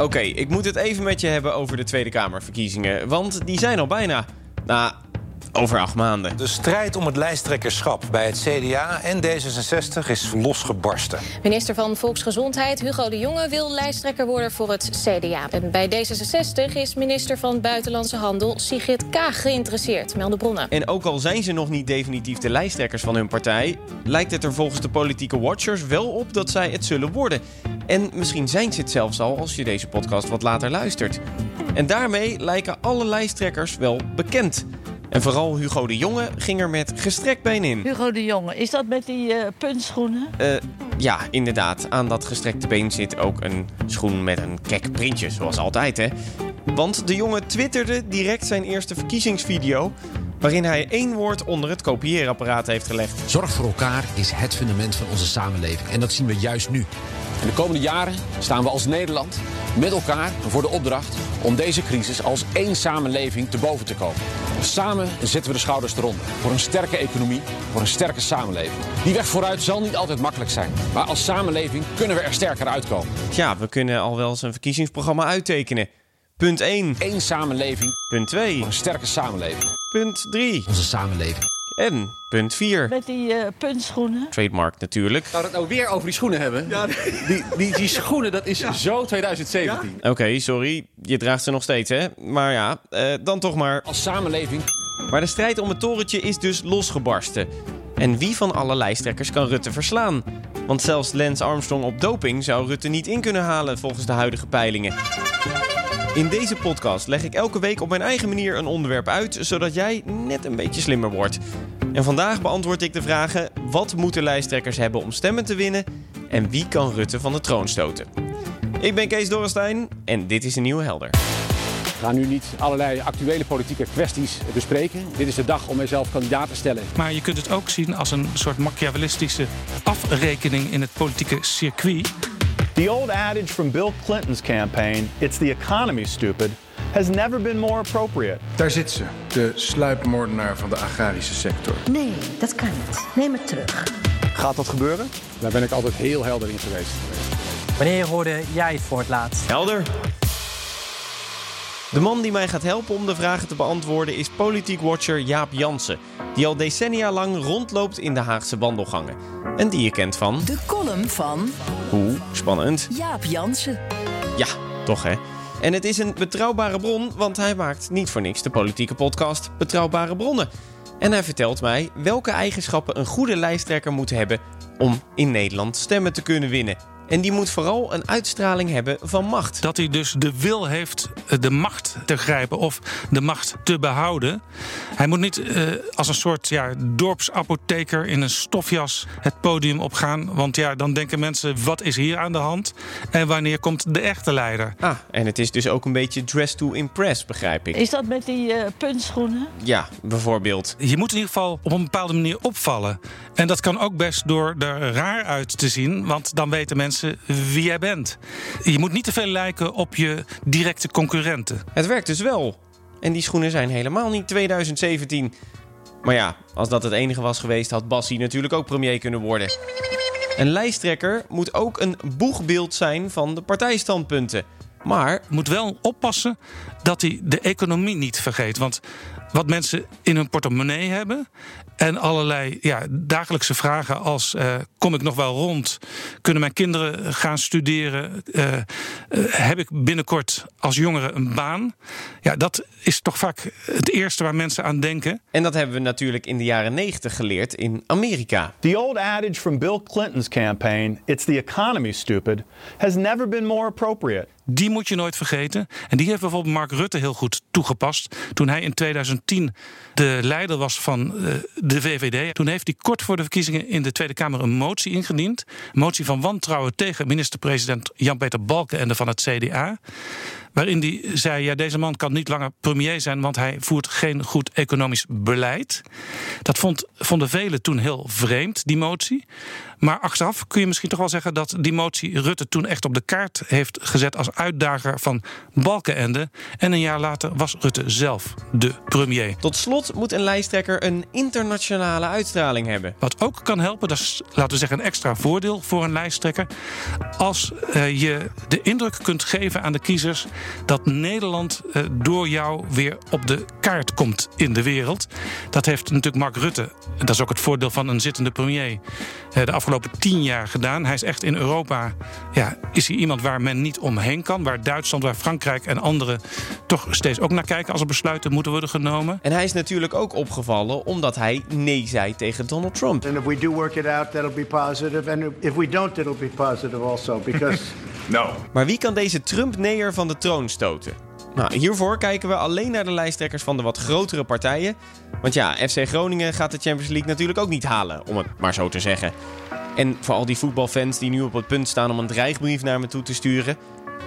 Oké, ik moet het even met je hebben over de Tweede Kamerverkiezingen. Want die zijn al bijna. Nou, over acht maanden. De strijd om het lijsttrekkerschap bij het CDA en D66 is losgebarsten. Minister van Volksgezondheid Hugo de Jonge wil lijsttrekker worden voor het CDA. En bij D66 is minister van Buitenlandse Handel Sigrid Kaag geïnteresseerd, melden bronnen. En ook al zijn ze nog niet definitief de lijsttrekkers van hun partij, lijkt het er volgens de politieke watchers wel op dat zij het zullen worden. En misschien zijn ze het zelfs al als je deze podcast wat later luistert. En daarmee lijken alle lijsttrekkers wel bekend. En vooral Hugo de Jonge ging er met gestrekt been in. Hugo de Jonge, is dat met die eh, puntschoenen? Eh, ja, inderdaad. Aan dat gestrekte been zit ook een schoen met een kek printje, zoals altijd, hè. Want de jongen twitterde direct zijn eerste verkiezingsvideo... waarin hij één woord onder het kopieerapparaat heeft gelegd. Zorg voor elkaar is het fundament van onze samenleving. En dat zien we juist nu. En de komende jaren staan we als Nederland met elkaar voor de opdracht om deze crisis als één samenleving te boven te komen. Samen zetten we de schouders eronder voor een sterke economie, voor een sterke samenleving. Die weg vooruit zal niet altijd makkelijk zijn, maar als samenleving kunnen we er sterker uitkomen. Ja, we kunnen al wel eens een verkiezingsprogramma uittekenen. Punt 1. Eén samenleving Punt 2. voor een sterke samenleving. Punt 3. Onze samenleving. En punt 4. Met die uh, puntschoenen? Trademark natuurlijk. Zou het nou weer over die schoenen hebben? Ja. Die, die, die schoenen, dat is zo 2017. Oké, okay, sorry. Je draagt ze nog steeds, hè? Maar ja, uh, dan toch maar. Als samenleving. Maar de strijd om het torentje is dus losgebarsten. En wie van alle lijsttrekkers kan Rutte verslaan? Want zelfs Lance Armstrong op doping zou Rutte niet in kunnen halen volgens de huidige peilingen. In deze podcast leg ik elke week op mijn eigen manier een onderwerp uit, zodat jij net een beetje slimmer wordt. En vandaag beantwoord ik de vragen: wat moeten lijsttrekkers hebben om stemmen te winnen? En wie kan Rutte van de troon stoten? Ik ben Kees Dorrestein en dit is een nieuwe Helder. We gaan nu niet allerlei actuele politieke kwesties bespreken. Dit is de dag om mijzelf kandidaat te stellen. Maar je kunt het ook zien als een soort machiavellistische afrekening in het politieke circuit. The old adage from Bill Clinton's campaign, it's the economy stupid, has never been more appropriate. Daar zit ze, de sluipmoordenaar van de agrarische sector. Nee, dat kan niet. Neem het terug. Gaat dat gebeuren? Daar ben ik altijd heel helder in geweest. Wanneer hoorde jij het voor het laatst? Helder. De man die mij gaat helpen om de vragen te beantwoorden is politiek watcher Jaap Jansen, die al decennia lang rondloopt in de Haagse wandelgangen. En die je kent van. De column van. Hoe spannend. Jaap Jansen. Ja, toch hè? En het is een betrouwbare bron, want hij maakt niet voor niks de politieke podcast Betrouwbare Bronnen. En hij vertelt mij welke eigenschappen een goede lijsttrekker moet hebben om in Nederland stemmen te kunnen winnen. En die moet vooral een uitstraling hebben van macht. Dat hij dus de wil heeft de macht te grijpen of de macht te behouden. Hij moet niet uh, als een soort ja, dorpsapotheker in een stofjas het podium opgaan. Want ja, dan denken mensen: wat is hier aan de hand? En wanneer komt de echte leider? Ah, en het is dus ook een beetje dress to impress, begrijp ik. Is dat met die uh, puntschoenen? Ja, bijvoorbeeld. Je moet in ieder geval op een bepaalde manier opvallen. En dat kan ook best door er raar uit te zien, want dan weten mensen wie jij bent. Je moet niet te veel lijken op je directe concurrenten. Het werkt dus wel. En die schoenen zijn helemaal niet 2017. Maar ja, als dat het enige was geweest, had Bassi natuurlijk ook premier kunnen worden. Een lijsttrekker moet ook een boegbeeld zijn van de partijstandpunten. Maar moet wel oppassen dat hij de economie niet vergeet. Want wat mensen in hun portemonnee hebben. En allerlei ja, dagelijkse vragen als: uh, kom ik nog wel rond? Kunnen mijn kinderen gaan studeren? Uh, uh, heb ik binnenkort als jongere een baan? Ja, dat is toch vaak het eerste waar mensen aan denken. En dat hebben we natuurlijk in de jaren negentig geleerd in Amerika. The old adage from Bill Clinton's campaign: it's the economy stupid, has never been more appropriate. Die moet je nooit vergeten. En die heeft bijvoorbeeld Mark Rutte heel goed toegepast. Toen hij in 2010 de leider was van de VVD. Toen heeft hij kort voor de verkiezingen in de Tweede Kamer een motie ingediend. Een motie van wantrouwen tegen minister-president Jan-Peter Balkenende van het CDA. Waarin hij zei: ja, deze man kan niet langer premier zijn, want hij voert geen goed economisch beleid. Dat vond, vonden velen toen heel vreemd, die motie. Maar achteraf kun je misschien toch wel zeggen dat die motie Rutte toen echt op de kaart heeft gezet als uitdager van Balkenende. En een jaar later was Rutte zelf de premier. Tot slot moet een lijsttrekker een internationale uitstraling hebben. Wat ook kan helpen, dat is laten we zeggen een extra voordeel voor een lijsttrekker. Als uh, je de indruk kunt geven aan de kiezers dat Nederland uh, door jou weer op de kaart komt in de wereld. Dat heeft natuurlijk Mark Rutte, dat is ook het voordeel van een zittende premier, uh, de afgelopen tien jaar gedaan. Hij is echt in Europa, ja, is hij iemand waar men niet omheen kan. Waar Duitsland, waar Frankrijk en anderen toch steeds ook naar kijken als er besluiten moeten worden genomen. En hij is natuurlijk ook opgevallen omdat hij nee zei tegen Donald Trump. And if we do work it out, that'll be positive. And if we don't, it'll be positive also. Because no. Maar wie kan deze Trump-neer van de troon stoten? Nou, hiervoor kijken we alleen naar de lijsttrekkers van de wat grotere partijen. Want ja, FC Groningen gaat de Champions League natuurlijk ook niet halen, om het maar zo te zeggen. En voor al die voetbalfans die nu op het punt staan om een dreigbrief naar me toe te sturen.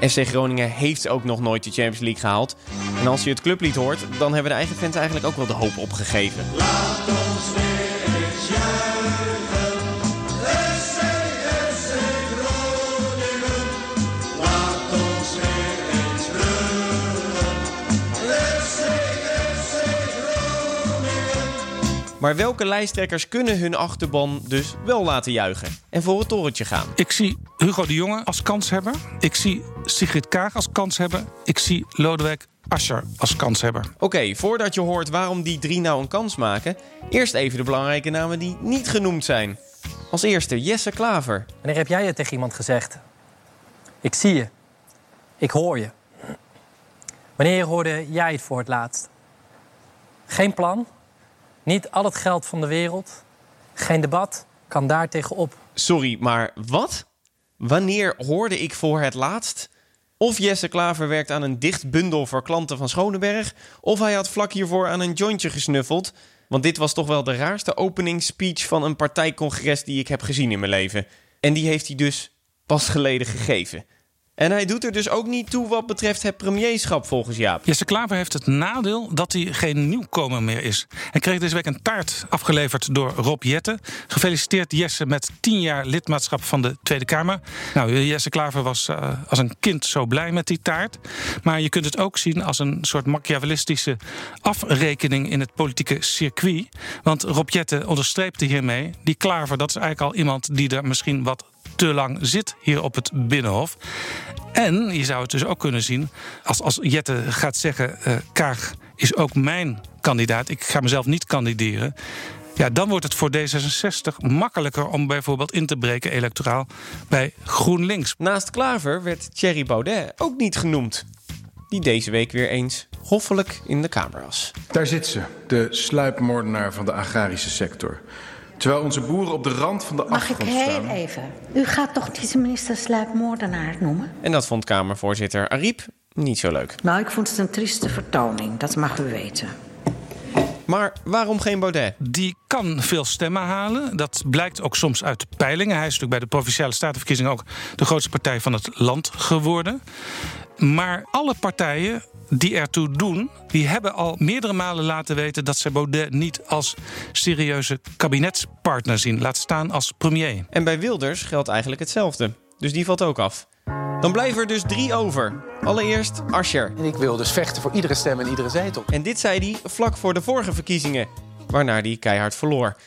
FC Groningen heeft ook nog nooit de Champions League gehaald. En als je het clublied hoort, dan hebben de eigen fans eigenlijk ook wel de hoop opgegeven. Laat ons Maar welke lijsttrekkers kunnen hun achterban dus wel laten juichen en voor het torentje gaan? Ik zie Hugo de Jonge als kanshebber. Ik zie Sigrid Kaag als kanshebber. Ik zie Lodewijk Asscher als kanshebber. Oké, okay, voordat je hoort waarom die drie nou een kans maken, eerst even de belangrijke namen die niet genoemd zijn. Als eerste Jesse Klaver. Wanneer heb jij het tegen iemand gezegd? Ik zie je. Ik hoor je. Wanneer hoorde jij het voor het laatst? Geen plan, niet al het geld van de wereld, geen debat, kan daar tegenop. Sorry, maar wat? Wanneer hoorde ik voor het laatst? Of Jesse Klaver werkt aan een dicht bundel voor klanten van Schoneberg, of hij had vlak hiervoor aan een jointje gesnuffeld. Want dit was toch wel de raarste openingsspeech van een partijcongres die ik heb gezien in mijn leven. En die heeft hij dus pas geleden gegeven. En hij doet er dus ook niet toe wat betreft het premierschap volgens Jaap. Jesse Klaver heeft het nadeel dat hij geen nieuwkomer meer is. Hij kreeg deze week een taart afgeleverd door Rob Jette. Gefeliciteerd Jesse met 10 jaar lidmaatschap van de Tweede Kamer. Nou, Jesse Klaver was uh, als een kind zo blij met die taart. Maar je kunt het ook zien als een soort machiavellistische afrekening in het politieke circuit. Want Rob Jette onderstreepte hiermee, die Klaver, dat is eigenlijk al iemand die er misschien wat te lang zit hier op het Binnenhof. En je zou het dus ook kunnen zien als, als Jette gaat zeggen: uh, Kaag is ook mijn kandidaat. Ik ga mezelf niet kandideren. Ja, dan wordt het voor D66 makkelijker om bijvoorbeeld in te breken electoraal bij GroenLinks. Naast Klaver werd Thierry Baudet ook niet genoemd. Die deze week weer eens hoffelijk in de Kamer was. Daar zit ze, de sluipmoordenaar van de agrarische sector. Terwijl onze boeren op de rand van de Mag afgrond ik heel staan. even? U gaat toch deze minister sluipmoordenaar noemen? En dat vond Kamervoorzitter Ariep niet zo leuk. Nou, ik vond het een trieste vertoning, dat mag u weten. Maar waarom geen Baudet? Die kan veel stemmen halen. Dat blijkt ook soms uit peilingen. Hij is natuurlijk bij de provinciale statenverkiezingen ook de grootste partij van het land geworden. Maar alle partijen die ertoe doen, die hebben al meerdere malen laten weten dat ze Baudet niet als serieuze kabinetspartner zien, laat staan als premier. En bij Wilders geldt eigenlijk hetzelfde. Dus die valt ook af. Dan blijven er dus drie over. Allereerst Ascher. En ik wil dus vechten voor iedere stem en iedere zetel. En dit zei hij vlak voor de vorige verkiezingen, waarna hij keihard verloor.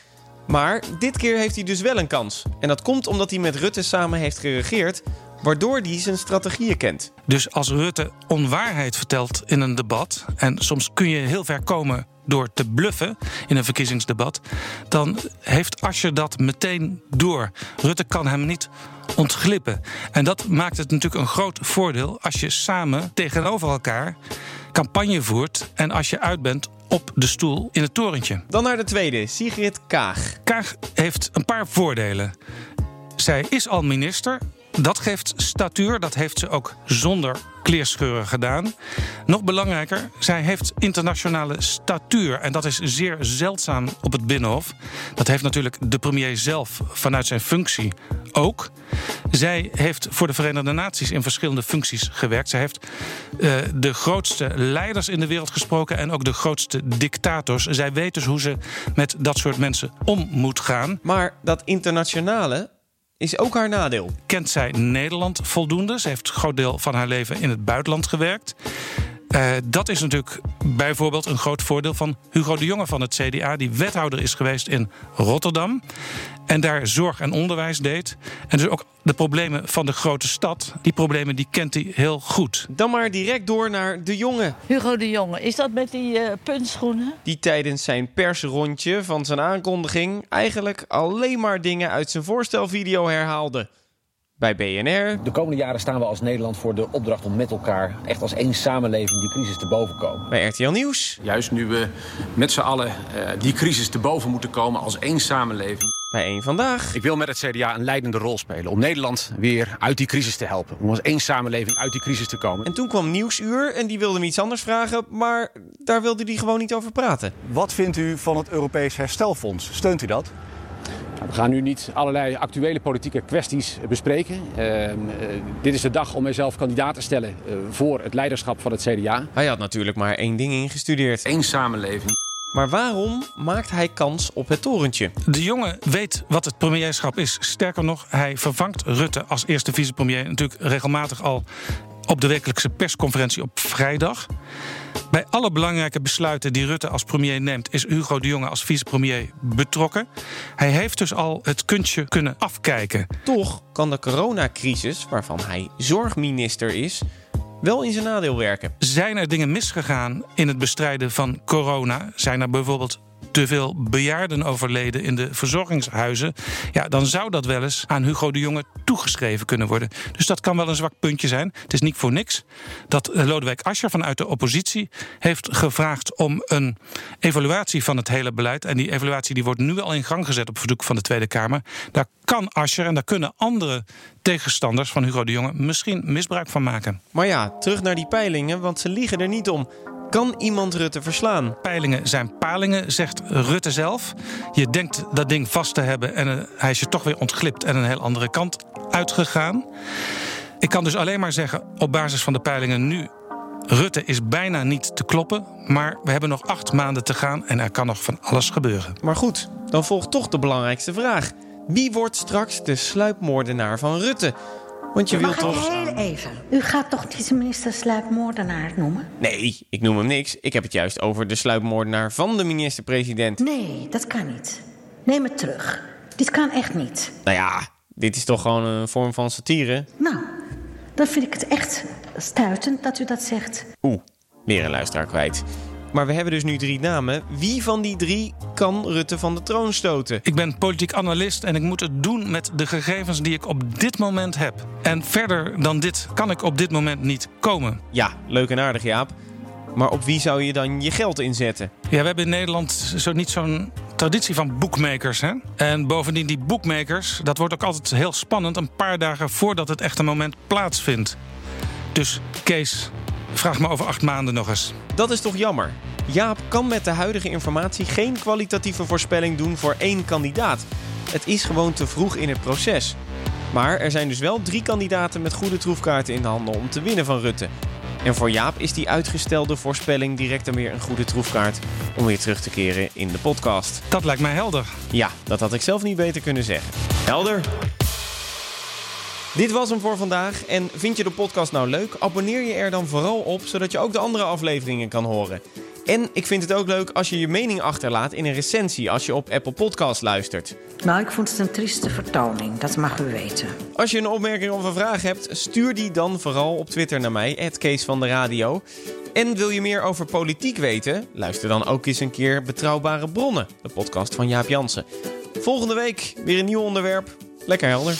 Maar dit keer heeft hij dus wel een kans. En dat komt omdat hij met Rutte samen heeft geregeerd, waardoor hij zijn strategieën kent. Dus als Rutte onwaarheid vertelt in een debat, en soms kun je heel ver komen door te bluffen in een verkiezingsdebat, dan heeft Ascher dat meteen door. Rutte kan hem niet ontglippen. En dat maakt het natuurlijk een groot voordeel als je samen tegenover elkaar campagne voert en als je uit bent op de stoel in het torentje. Dan naar de tweede, Sigrid Kaag. Kaag heeft een paar voordelen. Zij is al minister. Dat geeft statuur. Dat heeft ze ook zonder kleerscheuren gedaan. Nog belangrijker, zij heeft internationale statuur. En dat is zeer zeldzaam op het Binnenhof. Dat heeft natuurlijk de premier zelf vanuit zijn functie ook. Zij heeft voor de Verenigde Naties in verschillende functies gewerkt. Zij heeft uh, de grootste leiders in de wereld gesproken en ook de grootste dictators. Zij weet dus hoe ze met dat soort mensen om moet gaan. Maar dat internationale, is ook haar nadeel. Kent zij Nederland voldoende? Ze heeft een groot deel van haar leven in het buitenland gewerkt. Uh, dat is natuurlijk bijvoorbeeld een groot voordeel van Hugo de Jonge van het CDA, die wethouder is geweest in Rotterdam. En daar zorg en onderwijs deed. En dus ook de problemen van de grote stad, die problemen die kent hij heel goed. Dan maar direct door naar de jongen. Hugo de Jonge, is dat met die uh, puntschoenen? Die tijdens zijn persrondje van zijn aankondiging eigenlijk alleen maar dingen uit zijn voorstelvideo herhaalde bij BNR. De komende jaren staan we als Nederland voor de opdracht om met elkaar echt als één samenleving die crisis te boven komen. Bij RTL Nieuws. Juist nu we met z'n allen uh, die crisis te boven moeten komen als één samenleving. Bij één vandaag. Ik wil met het CDA een leidende rol spelen om Nederland weer uit die crisis te helpen. Om als één samenleving uit die crisis te komen. En toen kwam Nieuwsuur en die wilde hem iets anders vragen, maar daar wilde hij gewoon niet over praten. Wat vindt u van het Europees Herstelfonds? Steunt u dat? We gaan nu niet allerlei actuele politieke kwesties bespreken. Uh, uh, dit is de dag om mijzelf kandidaat te stellen uh, voor het leiderschap van het CDA. Hij had natuurlijk maar één ding ingestudeerd. Eén samenleving. Maar waarom maakt hij kans op het torentje? De jongen weet wat het premierschap is. Sterker nog, hij vervangt Rutte als eerste vicepremier natuurlijk regelmatig al op de wekelijkse persconferentie op vrijdag. Bij alle belangrijke besluiten die Rutte als premier neemt, is Hugo de Jonge als vicepremier betrokken. Hij heeft dus al het kunstje kunnen afkijken. Toch kan de coronacrisis, waarvan hij zorgminister is, wel in zijn nadeel werken. Zijn er dingen misgegaan in het bestrijden van corona? Zijn er bijvoorbeeld te veel bejaarden overleden in de verzorgingshuizen, ja, dan zou dat wel eens aan Hugo de Jonge toegeschreven kunnen worden. Dus dat kan wel een zwak puntje zijn. Het is niet voor niks dat eh, Lodewijk Asscher vanuit de oppositie heeft gevraagd om een evaluatie van het hele beleid. En die evaluatie die wordt nu al in gang gezet op verzoek van de Tweede Kamer. Daar kan Asscher en daar kunnen andere tegenstanders van Hugo de Jonge misschien misbruik van maken. Maar ja, terug naar die peilingen, want ze liegen er niet om. Kan iemand Rutte verslaan? Peilingen zijn palingen, zegt Rutte zelf. Je denkt dat ding vast te hebben en hij is je toch weer ontglipt en een heel andere kant uitgegaan. Ik kan dus alleen maar zeggen, op basis van de peilingen nu. Rutte is bijna niet te kloppen, maar we hebben nog acht maanden te gaan en er kan nog van alles gebeuren. Maar goed, dan volgt toch de belangrijkste vraag. Wie wordt straks de sluipmoordenaar van Rutte? Want je wilt toch. heel even. U gaat toch deze minister sluipmoordenaar noemen? Nee, ik noem hem niks. Ik heb het juist over de sluipmoordenaar van de minister-president. Nee, dat kan niet. Neem het terug. Dit kan echt niet. Nou ja, dit is toch gewoon een vorm van satire? Nou, dan vind ik het echt stuitend dat u dat zegt. Oeh, weer een luisteraar kwijt. Maar we hebben dus nu drie namen. Wie van die drie kan Rutte van de troon stoten? Ik ben politiek analist en ik moet het doen met de gegevens die ik op dit moment heb. En verder dan dit kan ik op dit moment niet komen. Ja, leuk en aardig Jaap. Maar op wie zou je dan je geld inzetten? Ja, we hebben in Nederland zo niet zo'n traditie van boekmakers. Hè? En bovendien die boekmakers, dat wordt ook altijd heel spannend... een paar dagen voordat het echte moment plaatsvindt. Dus Kees, vraag me over acht maanden nog eens. Dat is toch jammer? Jaap kan met de huidige informatie geen kwalitatieve voorspelling doen voor één kandidaat. Het is gewoon te vroeg in het proces. Maar er zijn dus wel drie kandidaten met goede troefkaarten in de handen om te winnen van Rutte. En voor Jaap is die uitgestelde voorspelling direct dan weer een goede troefkaart om weer terug te keren in de podcast. Dat lijkt mij helder. Ja, dat had ik zelf niet beter kunnen zeggen. Helder. Dit was hem voor vandaag. En vind je de podcast nou leuk? Abonneer je er dan vooral op, zodat je ook de andere afleveringen kan horen. En ik vind het ook leuk als je je mening achterlaat in een recensie als je op Apple Podcasts luistert. Nou, ik vond het een trieste vertoning, dat mag u weten. Als je een opmerking of een vraag hebt, stuur die dan vooral op Twitter naar mij, Kees van de Radio. En wil je meer over politiek weten? Luister dan ook eens een keer Betrouwbare Bronnen, de podcast van Jaap Jansen. Volgende week weer een nieuw onderwerp. Lekker helder.